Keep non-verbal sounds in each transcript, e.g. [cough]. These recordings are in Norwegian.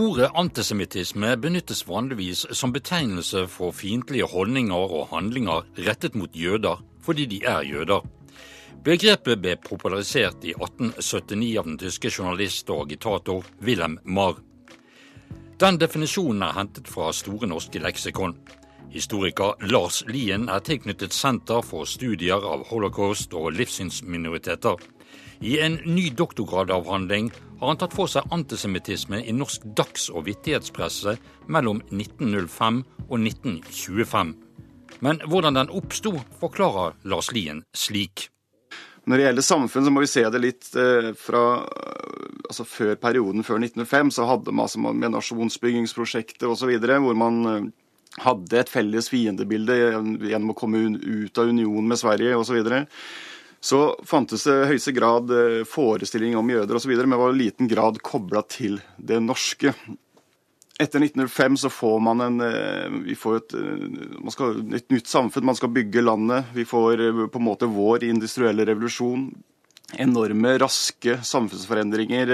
Ordet antisemittisme benyttes vanligvis som betegnelse for fiendtlige holdninger og handlinger rettet mot jøder fordi de er jøder. Begrepet ble popularisert i 1879 av den tyske journalist og agitator Wilhelm Marr. Den definisjonen er hentet fra Store norske leksikon. Historiker Lars Lien er tilknyttet Senter for studier av holocaust og livssynsminoriteter. I en ny doktorgradavhandling har han tatt for seg antisemittisme i norsk dags- og vittighetspresse mellom 1905 og 1925. Men hvordan den oppsto, forklarer Lars Lien slik. Når det gjelder samfunn, så må vi se det litt eh, fra altså Før perioden før 1905 så hadde man altså med nasjonsbyggingsprosjektet osv. hvor man eh, hadde et felles fiendebilde gjennom å komme ut av union med Sverige osv. Så, fantes det i høyeste grad eh, forestilling om jøder osv., men var i liten grad kobla til det norske. Etter 1905 så får man en, eh, vi får et, eh, skal, et nytt samfunn, man skal bygge landet. Vi får på en måte vår industrielle revolusjon. Enorme, raske samfunnsforendringer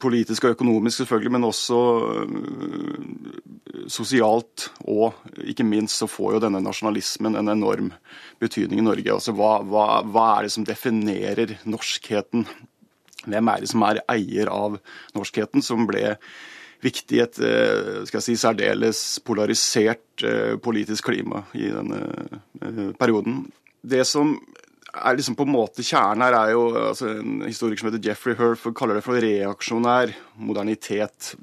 politisk og økonomisk selvfølgelig, men også eh, sosialt. Og ikke minst så får jo denne nasjonalismen en enorm betydning i Norge. Altså hva, hva, hva er det som definerer norskheten? Hvem er det som er eier av norskheten, som ble viktig i et eh, skal jeg si, særdeles polarisert politisk klima i denne perioden. Det som er liksom på en måte Kjernen her er jo altså En historiker som heter Jeffrey Herf kaller det for reaksjonær modernitet.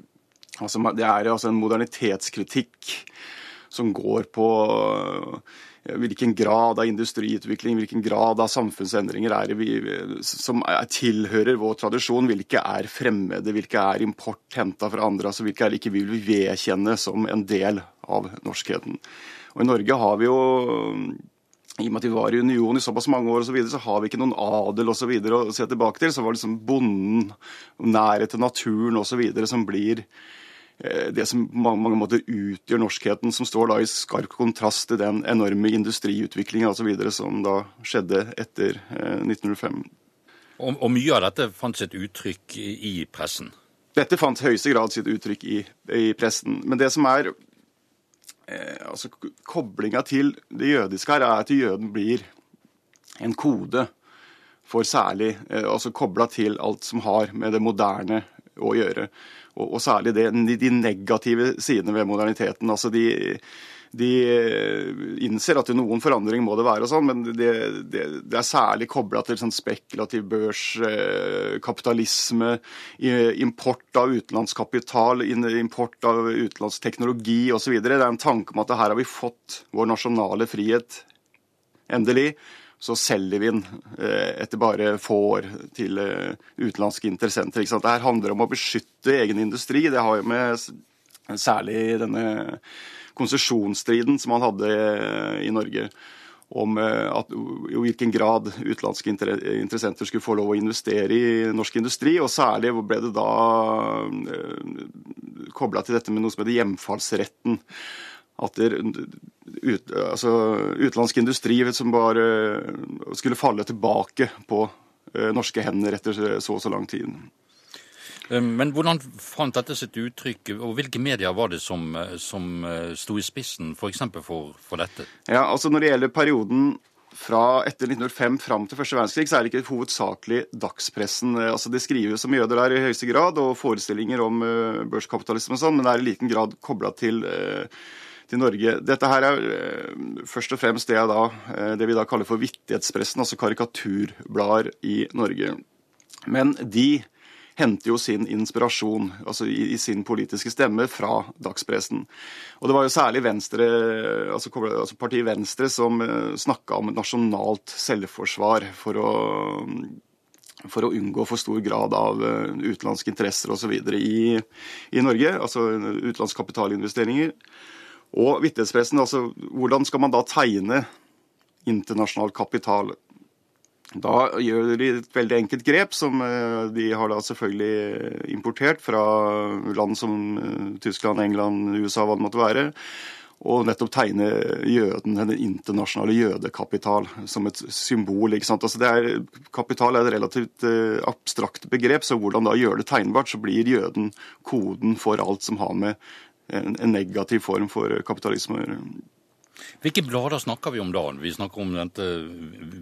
Altså, det er altså en modernitetskritikk som går på eh, hvilken grad av industriutvikling, hvilken grad av samfunnsendringer er vi, som er, tilhører vår tradisjon, hvilke er fremmede, hvilke er import henta fra andre, altså hvilke er det ikke vil vi vedkjenne som en del av norskheten. Og I Norge har vi jo i og med at vi var i union i såpass mange år, og så, videre, så har vi ikke noen adel og så videre å se tilbake til. Så var det liksom bonden, nærhet til naturen osv. som blir eh, det som på mange, måter utgjør norskheten, som står da i skarp kontrast til den enorme industriutviklinga osv. som da skjedde etter eh, 1905. Og, og, mye av dette fant sitt uttrykk i, i pressen? Dette fant i høyeste grad sitt uttrykk i, i pressen. Men det som er eh, altså Koblinga til det jødiske her er at jøden blir en kode for særlig eh, altså Kobla til alt som har med det moderne å gjøre. Og, og særlig det, de negative sidene ved moderniteten. altså de de eh, innser at noen forandring må det være, og sånn, men det, det, det, er særlig kobla til sånn spekulativ børs, eh, kapitalisme, import av utenlandskapital, import av utenlandsk teknologi osv. Det er en tanke om at her har vi fått vår nasjonale frihet endelig. Så selger vi den eh, etter bare få år til utenlandske interessenter. Ikke sant? Det her handler om å beskytte egen industri. Det har jo med særlig denne konsesjonsstriden som man hadde i Norge om eh, at, i hvilken grad utenlandske interessenter skulle få lov å investere i norsk industri. Og særlig ble det da eh, kobla til dette med noe som heter hjemfallsretten. At ut, altså, utenlandsk industri som bare skulle falle tilbake på eh, norske hender etter så og så lang tid. Eh, men hvordan fant dette sitt uttrykk, og hvilke medier var det som, eh, som eh, sto i spissen f.eks. For, for, for dette? Ja, altså Når det gjelder perioden fra etter 1905 fram til første verdenskrig, så er det ikke hovedsakelig dagspressen. Altså Det skrives om jøder der i høyeste grad, og forestillinger om børskapitalisme og sånn, men det er i liten grad kobla til, til Norge. Dette her er først og fremst det, da, det vi da kaller for vittighetspressen, altså karikaturblader i Norge. Men de henter jo sin inspirasjon altså i, i, sin politiske stemme fra dagspressen. Og Det var jo særlig Venstre, altså, altså partiet Venstre som eh, snakka om nasjonalt selvforsvar for å for å unngå for stor grad av uh, utenlandske interesser osv. I, i Norge, altså utenlandske kapitalinvesteringer. Og vittighetspressen, altså hvordan skal man da tegne internasjonal kapital? Da gjør de et veldig enkelt grep, som eh, de har da selvfølgelig importert fra land som eh, Tyskland, England, USA, hva det måtte være. og nettopp tegne jøden, den internasjonale jødekapital, som et symbol. ikke sant? Altså er, kapital er et relativt abstrakt begrep, så hvordan da gjøre det tegnbart, så blir jøden koden for alt som har med en, en negativ form for kapitalisme å gjøre. Hvilke blader snakker vi om da? Vi snakker om denne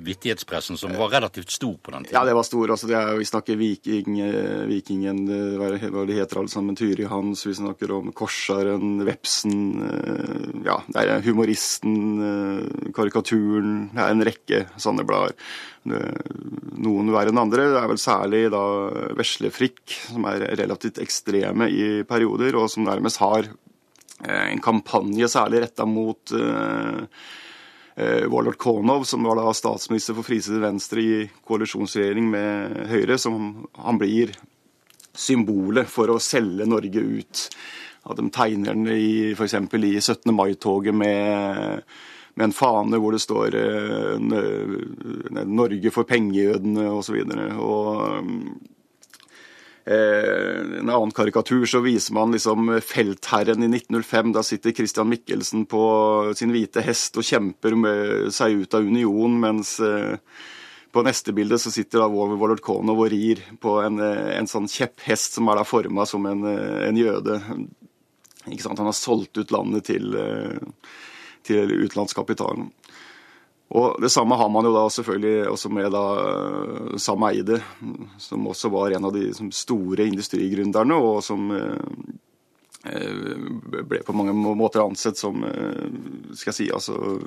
vittighetspressen, som var relativt stor på den tiden. Ja, det var stor. altså er, Vi snakker Viking, eh, Vikingen, eh, hva det heter alle sammen, Tyri Hans, vi snakker om Korsaren, Vepsen, eh, ja, det er Humoristen, Karikaturen, det er en rekke sånne blader. Noen verre enn andre. Det er vel særlig da Veslefrikk, som er relativt ekstreme i perioder, og som nærmest har Eh, en kampanje særlig retta mot uh, uh, Warlord Konov, som var da statsminister for Frisidig Venstre i koalisjonsregjering med Høyre, som han blir symbolet for å selge Norge ut. At de tegner den i f.eks. i 17. mai-toget med, med, en fane hvor det står uh, 'Norge for pengejødene' osv. Og, så og Eh, en annen karikatur så viser man liksom feltherren i 1905. Da sitter Christian Michelsen på sin hvite hest og kjemper seg ut av union, mens eh, på neste bilde så sitter da Warlord Konov og rir på en, eh, en sånn kjepphest som er da forma som en, en jøde. Ikke sant? Han har solgt ut landet til, til utenlandskapitalen. Og Det samme har man jo da selvfølgelig også med da eh, Sam Eide, som også var en av de store industrigründerne, og som eh, eh, ble på mange måter ansett som skal jeg si, altså,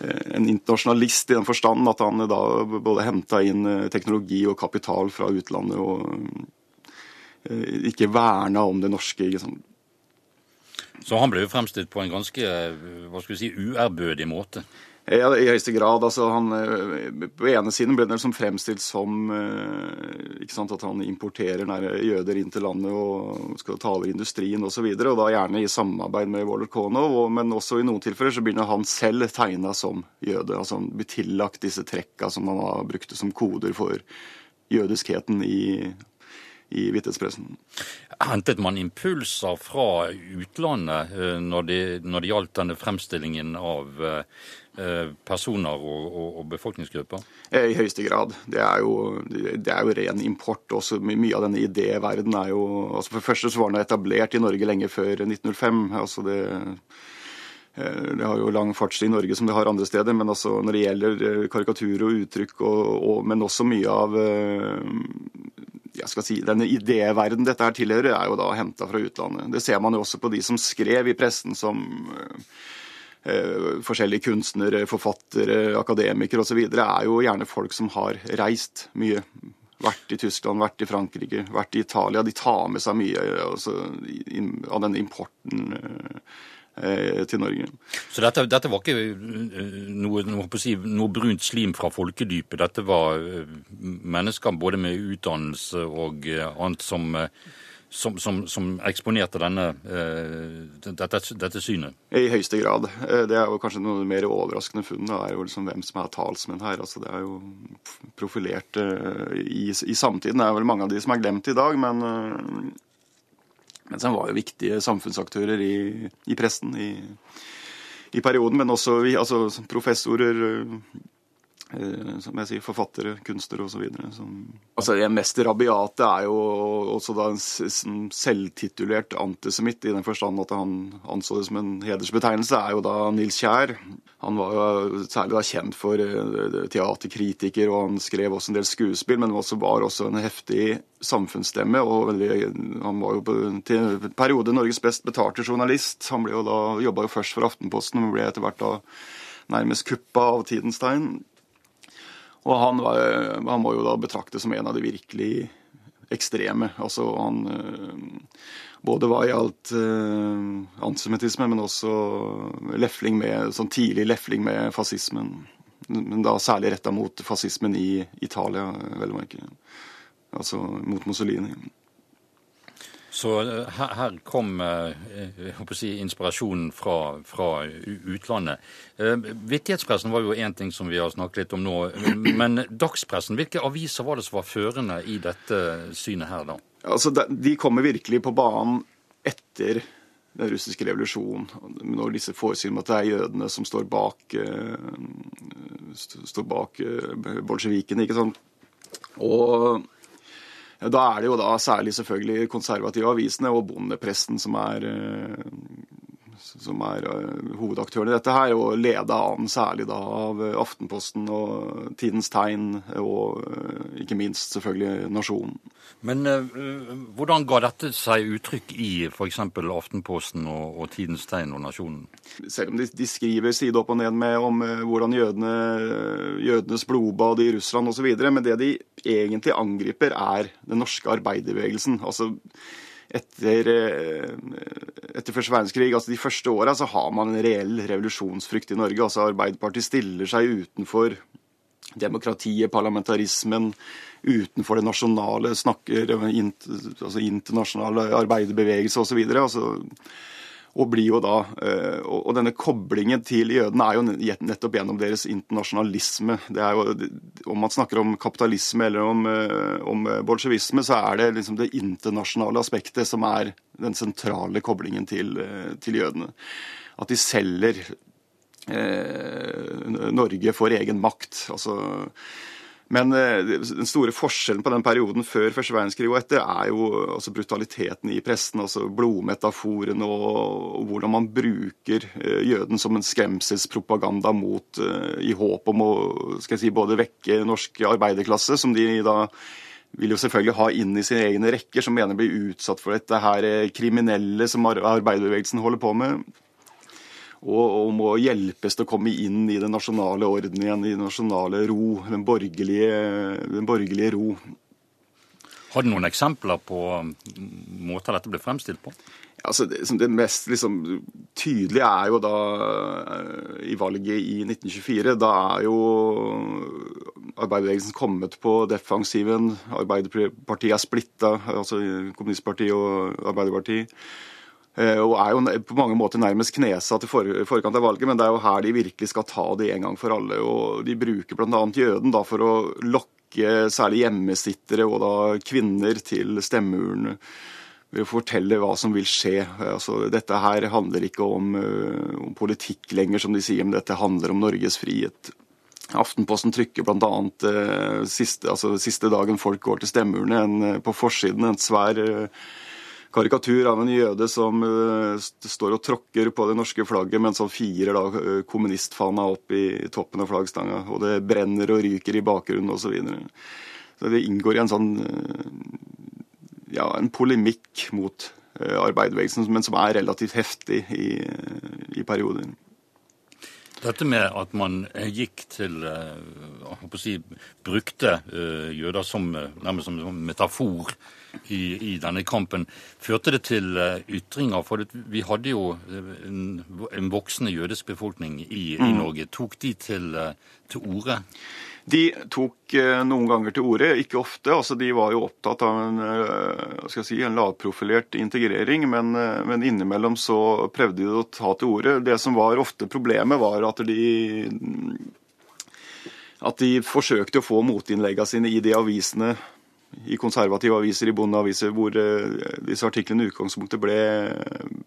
en internasjonalist i den forstand at han da både henta inn teknologi og kapital fra utlandet og ikke verna om det norske. Ikke? Så han ble jo fremstilt på en ganske hva skal vi si, uærbødig måte? Ja, I høyeste grad. altså han, eh, På ene siden ble det liksom fremstilt som eh, sant, at han importerer jøder inn til landet og skal ta over industrien osv. Og, så og da gjerne i samarbeid med Waller Og, men også i noen tilfeller så begynner han selv tegna som jøde. altså Han blir tillagt disse trekka som han har brukte som koder for jødiskheten i i vittighetspressen. Hentet man impulser fra utlandet eh, når det, når det gjaldt denne fremstillingen av Eh, personer og, og, og, befolkningsgrupper? Eh, I høyeste grad. Det er jo, det er jo ren import. også Mye av denne idéverdenen er jo altså For det første så var den etablert i Norge lenge før 1905. altså det eh, det har jo lang fartstid i Norge som det har andre steder, men altså når det gjelder karikatur og uttrykk, og, og, men også mye av jeg skal si, denne idéverden dette her tilhører, er jo da henta fra utlandet. Det ser man jo også på de som skrev i pressen som Eh, forskjellige kunstnere, forfattere, akademikere osv. er jo gjerne folk som har reist mye. Vært i Tyskland, vært i Frankrike, vært i Italia. De tar med seg mye altså, av denne importen eh, til Norge. Så dette, dette var ikke eh, noe, noe, si, noe, brunt slim fra folkedypet? Dette var mennesker både med utdannelse og annet som som, som, som eksponerte denne, dette, dette, synet? I høyeste grad. Eh, det er jo kanskje noe mer overraskende funn. Det er jo liksom hvem som er talsmenn her. Altså, det er jo profilert i, i, samtiden. Det er vel mange av de som er glemt i dag, men, uh, men som var jo viktige samfunnsaktører i, i pressen i, i, perioden. Men også altså, professorer som jeg sier, forfattere, kunstnere osv. Altså, det mest rabiate er jo også da en selvtitulert antisemitt, i den forstand at han anså det som en hedersbetegnelse, er jo da Nils Kjær. Han var jo særlig da kjent for eh, teaterkritiker, og han skrev også en del skuespill, men også var også en heftig samfunnsstemme. og veldig, Han var jo på, til en periode Norges best betalte journalist. Han ble jo da, jobba jo først for Aftenposten, og ble etter hvert da nærmest kuppa av Tidens Tegn. Og han, var, han må jo da betraktes som en av de virkelig ekstreme. Altså han eh, både var i alt uh, antisemittisme, men også lefling med, sånn tidlig lefling med fascismen. Men da særlig retta mot fascismen i Italia, vel å merke. Altså mot Mussolini. Så eh, her, her kom eh, si, inspirasjonen fra, fra, utlandet. Eh, vittighetspressen var jo én ting som vi har snakket litt om nå. Men dagspressen, hvilke aviser var det som var førende i dette synet her, da? Altså, De kommer virkelig på banen etter den russiske revolusjonen. Når disse forestiller at det er jødene som står bak, står bak bolsjevikene. ikke sant? Og da er det jo da særlig selvfølgelig konservative avisene og bondepresten som er som er uh, hovedaktøren i dette her, og leda an særlig da av uh, Aftenposten og Tidens Tegn og uh, ikke minst selvfølgelig Nasjonen. Men hvordan ga dette seg uttrykk i f.eks. Aftenposten og, og, Tidens Tegn og Nasjonen? Selv om de, de skriver side opp og ned med om hvordan jødene, jødenes blodbad i Russland osv., men det de egentlig angriper, er den norske arbeiderbevegelsen. altså etter, eh, etter første verdenskrig, altså de første åra, så har man en reell revolusjonsfrykt i Norge. Altså Arbeiderpartiet stiller seg utenfor demokratiet, parlamentarismen, utenfor det nasjonale, snakker altså internasjonale arbeiderbevegelse osv. Altså, og blir jo da, eh, og denne koblingen til jødene er jo nettopp gjennom deres internasjonalisme. Det er jo, Om man snakker om kapitalisme eller om, eh, om bolsjevisme, så er det liksom det internasjonale aspektet som er den sentrale koblingen til, eh, til jødene. At de selger eh, Norge for egen makt. altså men eh, den store forskjellen på den perioden før første verdenskrig og etter er jo altså brutaliteten i pressen, altså blodmetaforen og, hvordan man bruker eh, jøden som en skremselspropaganda mot uh, i håp om å skal jeg si, både vekke norsk arbeiderklasse, som de da vil jo selvfølgelig ha inn i sine egne rekker, som mener blir utsatt for dette her kriminelle som arbeiderbevegelsen holder på med og, om å hjelpes til å komme inn i den nasjonale orden igjen, i den nasjonale ro, den borgerlige, den borgerlige ro. Har du noen eksempler på måter dette ble fremstilt på? Altså, det, det, mest liksom, tydelige er jo da eh, i valget i 1924. Da er jo arbeiderbevegelsen kommet på defensiven. Arbeiderpartiet er splitta, altså kommunistpartiet og Arbeiderpartiet. Eh, og er jo på mange måter nærmest knesatt i forkant av valget, men det er jo her de virkelig skal ta det en gang for alle. og De bruker bl.a. jøden da for å lokke særlig hjemmesittere og da kvinner til stemmeurnene ved å fortelle hva som vil skje. Altså, dette her handler ikke om, eh, om, politikk lenger, som de sier, men dette handler om Norges frihet. Aftenposten trykker bl.a. Eh, siste, altså, siste dagen folk går til stemmeurnene, på forsiden en svær eh, karikatur av en jøde som uh, står og tråkker på det norske flagget mens han firer da uh, kommunistfana opp i toppen av flaggstanga. Og det brenner og ryker i bakgrunnen osv. Så, videre. så det inngår i en sånn uh, ja, en polemikk mot arbeiderbevegelsen, men som er relativt heftig i, i perioder. Dette med at man gikk til å si, Brukte jøder som, nærmest som metafor i, i, denne kampen. Førte det til eh, ytringer? For vi hadde jo eh, en, en voksende jødisk befolkning i, i mm. Norge. Tok de til, eh, til orde? De tok noen ganger til orde, ikke ofte. altså De var jo opptatt av en, jeg si, en lavprofilert integrering, men, men, innimellom så prøvde de å ta til orde. Det som var ofte problemet, var at de at de forsøkte å få motinnleggene sine i de avisene i konservative aviser, i bondeaviser, hvor uh, disse artiklene i utgangspunktet ble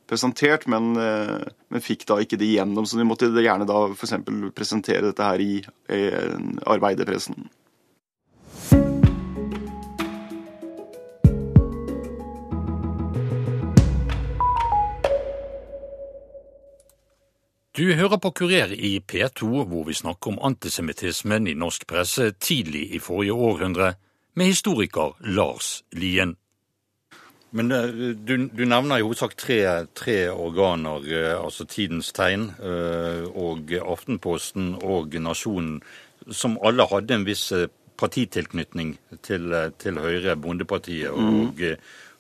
presentert, men, uh, men, fikk da ikke de gjennom. Så de måtte gjerne da f.eks. presentere dette her i, i arbeiderpressen. Du hører på Kurer i P2, hvor vi snakker om antisemittismen i norsk presse tidlig i forrige århundre med historiker Lars Lien. Men eh, du, du nevner i hovedsak tre, tre, organer, eh, altså Tidens Tegn eh, og Aftenposten og Nasjonen, som alle hadde en viss partitilknytning til, til Høyre, Bondepartiet og mm.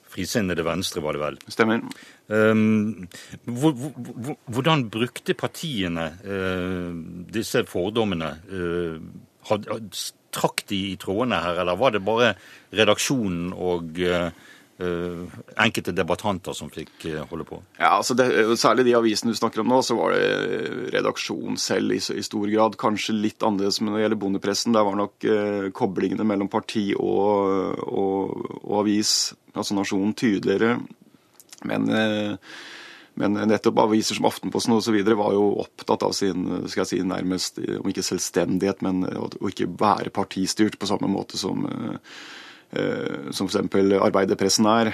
Frisinnede Venstre, var det vel? Stemmer. Um, hvordan brukte partiene uh, disse fordommene? Uh, had, trakk de i trådene her, eller var det bare redaksjonen og Uh, enkelte debattanter som fikk uh, holde på? Ja, altså det, Særlig de avisene du snakker om nå, så var det redaksjon selv i, i stor grad. Kanskje litt annerledes men når det gjelder bondepressen. Der var nok uh, koblingene mellom parti og, og, og, avis, altså Nasjonen, tydeligere. Men Men nettopp aviser som Aftenposten osv. var jo opptatt av sin skal jeg si, nærmest, om ikke selvstendighet, men å ikke være partistyrt på samme måte som Eh, som f.eks. arbeiderpressen er,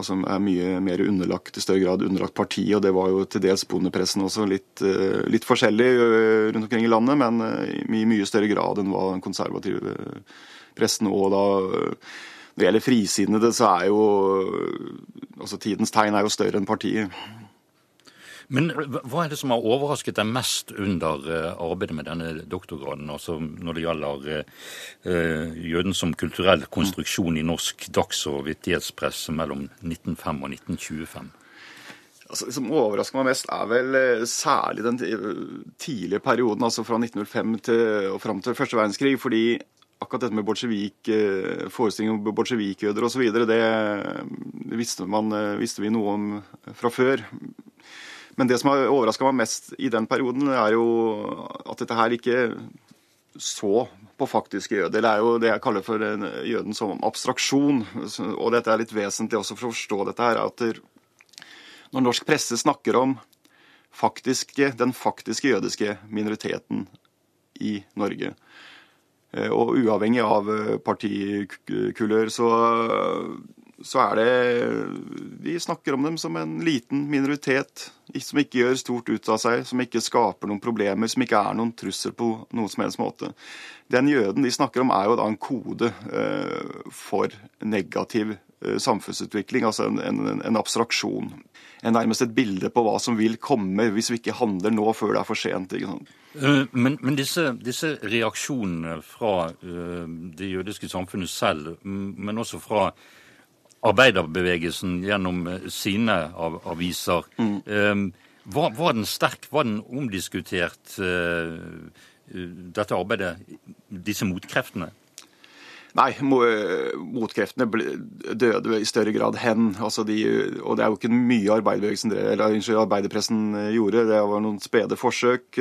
som er mye mer underlagt, i større grad underlagt partiet. Og det var jo til dels bondepressen også, litt, eh, litt forskjellig eh, rundt omkring i landet, men i mye større grad enn hva den konservative pressen og da Når det gjelder frisinnede, så er jo altså Tidens tegn er jo større enn partiet. Men hva er det som har overrasket deg mest under eh, arbeidet med denne doktorgraden, altså når det gjelder uh, jøden som kulturell konstruksjon i norsk dags- og vittighetspresse mellom 1905 og 1925? Altså, det som overrasker meg mest, er vel særlig den tidlige perioden, altså fra 1905 til, og fram til første verdenskrig. fordi akkurat dette med bolsjevik, forestillingen om bolsjevikjøder osv., det visste, man, visste vi noe om fra før. Men det som har overraska meg mest i den perioden, er jo at dette her ikke så på faktiske jøder. Det er jo det jeg kaller for jøden som abstraksjon. Og dette er litt vesentlig også for å forstå dette her, at når norsk presse snakker om faktiske, den faktiske jødiske minoriteten i Norge, eh, og uavhengig av partikulør, så så er det Vi snakker om dem som en liten minoritet som ikke gjør stort ut av seg, som ikke skaper noen problemer, som ikke er noen trussel på noen som helst måte. Den jøden de snakker om, er jo da en kode eh, for negativ eh, samfunnsutvikling, altså en, en, en abstraksjon. En nærmest et bilde på hva som vil komme hvis vi ikke handler nå før det er for sent. ikke? Eh, men, men disse, disse, reaksjonene fra det jødiske samfunnet selv, men også fra arbeiderbevegelsen gjennom eh, sine av, aviser. Mm. Eh, var, var, den sterk? Var den omdiskutert, eh, dette arbeidet, disse motkreftene? Nei, motkreftene døde i større grad hen. Altså de, og det er jo ikke mye arbeiderbevegelsen, eller arbeiderpressen gjorde. Det var noen spede forsøk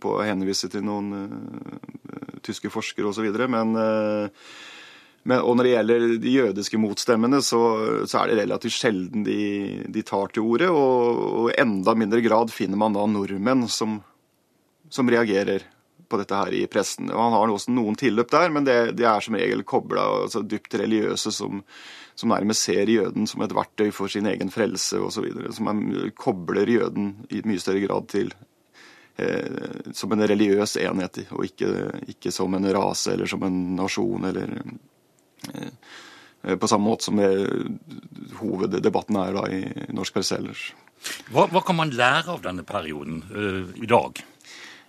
på å henvise til noen tyske forskere osv. Men men, og når det gjelder de jødiske motstemmene, så, så er det relativt sjelden de, de tar til orde. Og, i enda mindre grad finner man da nordmenn som, som reagerer på dette her i pressen. Og han har også noen tilløp der, men det, det er som regel kobla altså dypt religiøse som, som, nærmest ser jøden som et verktøy for sin egen frelse osv. Som er, kobler jøden i mye større grad til eh, som en religiøs enhet, og ikke, ikke, som en rase eller som en nasjon eller på samme måte som hoveddebatten er da i norsk presse ellers. Hva, hva, kan man lære av denne perioden uh, i dag?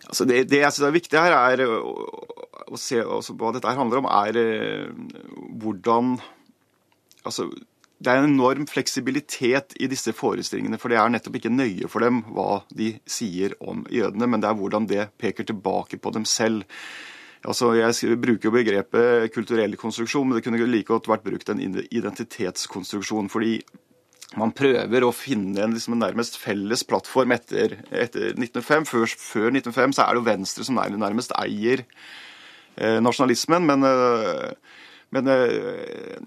Altså det, det, jeg synes er viktig her, er å, å se altså, hva dette handler om, er hvordan Altså, det er en enorm fleksibilitet i disse forestillingene. For det er nettopp ikke nøye for dem hva de sier om jødene, men det er hvordan det peker tilbake på dem selv. Altså, Jeg bruker jo begrepet kulturell konstruksjon, men det kunne like godt vært brukt en identitetskonstruksjon. fordi man prøver å finne en, liksom, nærmest felles plattform etter, etter 1905. Før, før, 1905 så er det jo Venstre som nærmest eier eh, nasjonalismen. Men, eh, men eh,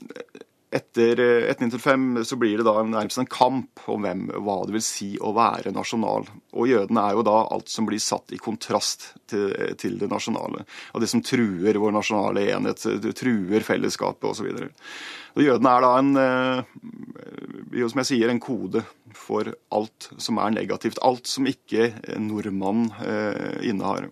etter 1905 eh, så blir det da nærmest en kamp om hvem, hva det vil si å være nasjonal. Og jødene er jo da alt som blir satt i kontrast til, til det nasjonale. Og det som truer vår nasjonale enhet, truer fellesskapet osv. Jødene er da en, jo som jeg sier, en kode for alt som er negativt. Alt som ikke nordmann eh, innehar.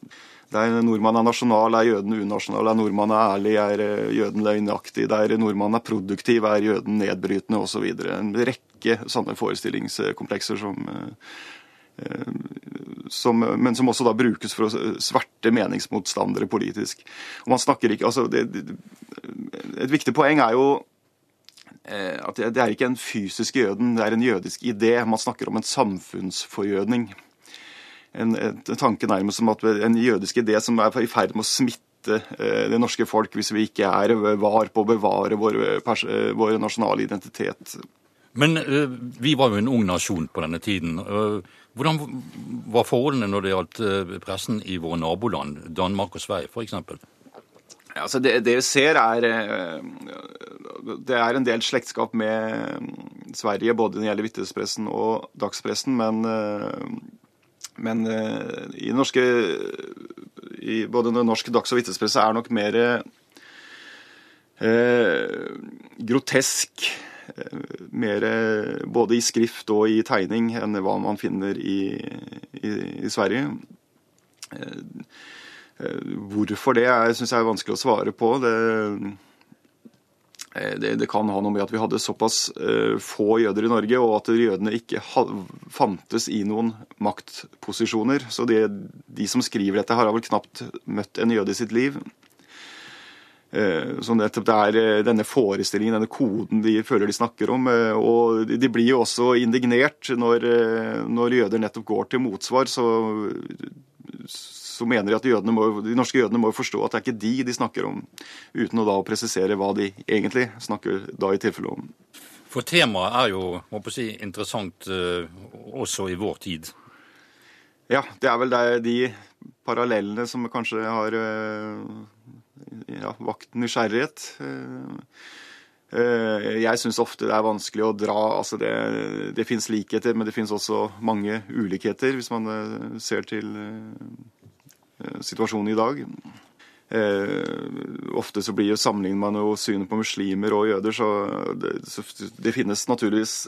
Der nordmann er nasjonal, er jøden unasjonal. Der nordmann er ærlig, er eh, jøden løgnaktig. Der nordmann er produktiv, er jøden nedbrytende osv. En rekke sånne forestillingskomplekser som, eh, som, men som også da brukes for å sverte meningsmotstandere politisk. Og man snakker ikke, altså det, Et viktig poeng er jo eh, at det er ikke en fysisk jøden, det er en jødisk idé. Man snakker om en samfunnsforjødning en, en tanke nærmest som at en jødisk idé som er i ferd med å smitte eh, det norske folk hvis vi ikke er var på å bevare vår, vår nasjonale identitet. Men uh, vi var jo en ung nasjon på denne tiden. Hvordan var forholdene når det gjaldt pressen i våre naboland, Danmark og Sverige f.eks.? Altså det, det, vi ser, er Det er en del slektskap med Sverige, både når det gjelder Vitnespressen og dagspressen, men, men i norske i både norsk dags- og vittespresse er nok mer eh, grotesk mer både i skrift og i tegning enn hva man finner i, i, i Sverige. Hvorfor det syns jeg er vanskelig å svare på. Det, det, det, kan ha noe med at vi hadde såpass få jøder i Norge, og at jødene ikke fantes i noen maktposisjoner. Så det, de som skriver dette, har vel knapt møtt en jøde i sitt liv. Eh, så det er eh, denne forestillingen, denne koden de føler de snakker om. Eh, og de blir jo også indignert når, når jøder nettopp går til motsvar. Så, så mener de at må, de norske jødene må forstå at det er ikke de de snakker om, uten å da presisere hva de egentlig snakker da i tilfelle om. For temaet er jo må på si, interessant også i vår tid. Ja, det er vel de parallellene som kanskje har ja, vakt nysgjerrighet. Eh, eh, jeg syns ofte det er vanskelig å dra altså Det, det fins likheter, men det fins også mange ulikheter, hvis man eh, ser til situasjonen i dag. ofte så blir jo sammenligner man jo synet på muslimer og jøder, så det, så det finnes naturligvis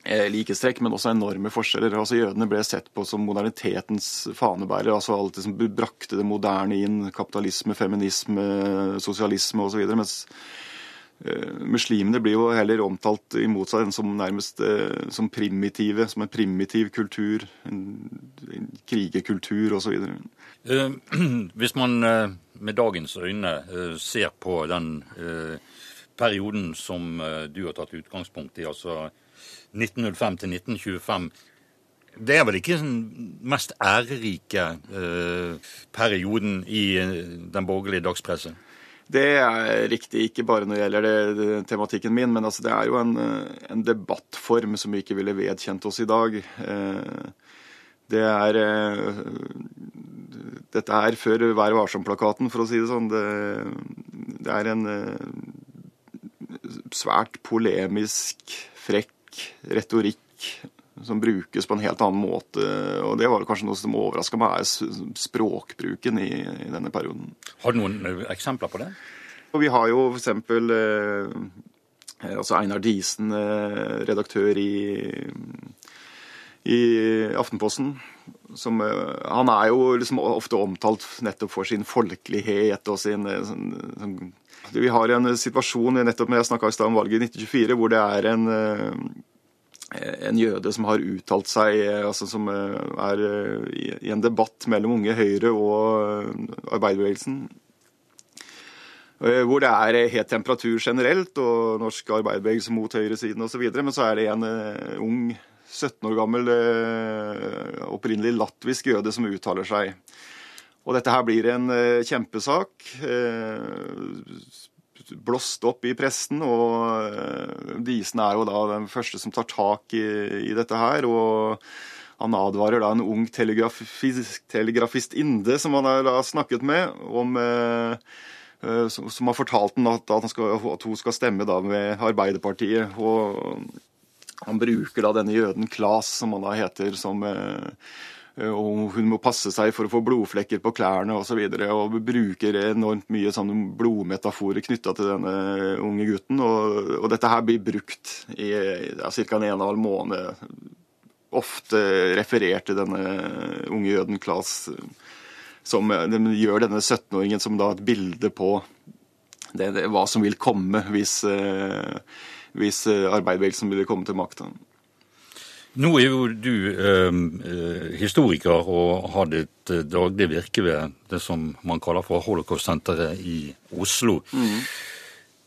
Eh, likestrekk, men også enorme forskjeller. Altså Jødene ble sett på som modernitetens fanebærer. altså Alt det som brakte det moderne inn. Kapitalisme, feminisme, sosialisme osv. Mens muslimene blir jo heller omtalt imot seg som nærmest uh, som primitive. Som en primitiv kultur. En, krigerkultur osv. Uh, [clears throat] hvis man med dagens øyne ser på den perioden som du har tatt utgangspunkt i, altså 1905 til 1925. Det er vel ikke den mest ærerike eh, perioden i eh, den borgerlige dagspresse? Det er riktig, ikke bare når det gjelder det, det, tematikken min, men altså det er jo en, eh, en, debattform som vi ikke ville vedkjent oss i dag. Eh, det er eh, Dette er før Vær varsom-plakaten, for å si det sånn. Det, det er en svært polemisk, frekk retorikk som brukes på en helt annen måte. og Det var kanskje noe som overraska meg, er språkbruken i, i, denne perioden. Har du noen eh, eksempler på det? Og vi har jo f.eks. Eh, altså Einar Diesen, eh, redaktør i, i Aftenposten. Som, eh, han er jo liksom ofte omtalt nettopp for sin folkelighet og sin sånn, sånn, Vi har en situasjon nettopp når jeg snakka om valget i 1924, hvor det er en en jøde som har uttalt seg, eh, altså som eh, er eh, i en debatt mellom Unge Høyre og arbeiderbevegelsen. Hvor det er het temperatur generelt, og norsk arbeiderbevegelse mot høyresiden osv. Men så er det en ung, 17 år gammel, opprinnelig latvisk jøde som uttaler seg. Og dette her blir en kjempesak blåst opp i pressen, og eh, Disen er jo da den første som tar tak i, i dette her. og han advarer da en ung telegrafist, telegrafist Inde, som han har snakket med, om, eh, eh, som, har fortalt ham at, at, hun skal stemme da med Arbeiderpartiet. og Han bruker da denne jøden Klas, som han da heter, som Eh, og hun må passe seg for å få blodflekker på klærne osv. Og, så og bruker enormt mye sånne blodmetaforer knytta til denne unge gutten. Og, og, dette her blir brukt i ja, ca. en og en halv måned. Ofte referert til denne unge jøden Klas. Som de gjør denne 17-åringen som da et bilde på det, det, hva som vil komme hvis, eh, hvis arbeiderbevegelsen vil komme til makta. Nå er jo du eh, eh, historiker og har ditt daglig daglige virke ved det som man kaller for Holocaust-senteret i Oslo. Mm.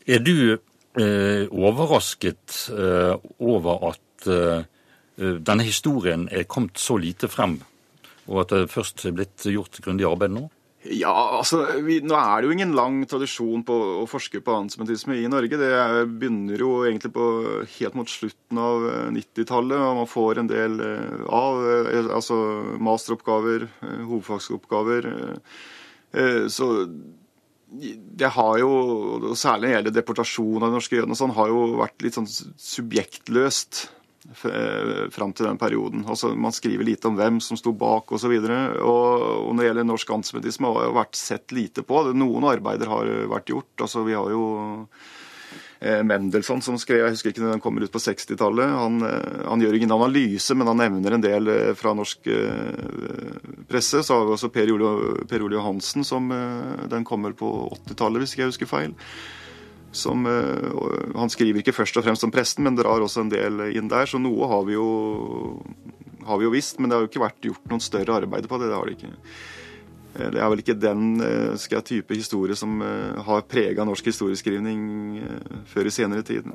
Er du eh, overrasket eh, over at eh, denne historien er kommet så lite frem, og at det først er blitt gjort grundig arbeid nå? Ja, altså, vi, Nå er det jo ingen lang tradisjon på å forske på antisemittisme i Norge. Det begynner jo egentlig på helt mot slutten av 90-tallet. og Man får en del eh, av eh, altså masteroppgaver, eh, hovedfagsoppgaver. Så det har jo, særlig når det gjelder deportasjon av de norske jødene, sånn, har jo vært litt sånn subjektløst eh, fram til den perioden. Altså, man skriver lite om hvem som sto bak osv. Og, og, og når det gjelder norsk antisemittisme, har det vært sett lite på. Noen arbeider har vært gjort. altså Vi har jo Eh, Mendelssohn som skrev, jeg husker ikke når den kommer ut på 60-tallet. Han, eh, han, gjør ingen analyse, men han nevner en del eh, fra norsk presse. Så har vi også Per Ole, per Ole Johansen, som den kommer på 80-tallet, hvis ikke jeg husker feil. Som, han skriver ikke først og fremst om presten, men drar også en del inn der. Så noe har vi jo, har vi jo visst, men det har jo ikke vært gjort noen større arbeid på det. Det har det ikke. Eh, det er vel ikke den eh, skal jeg, type historie som eh, har prega norsk historieskrivning før i senere tid.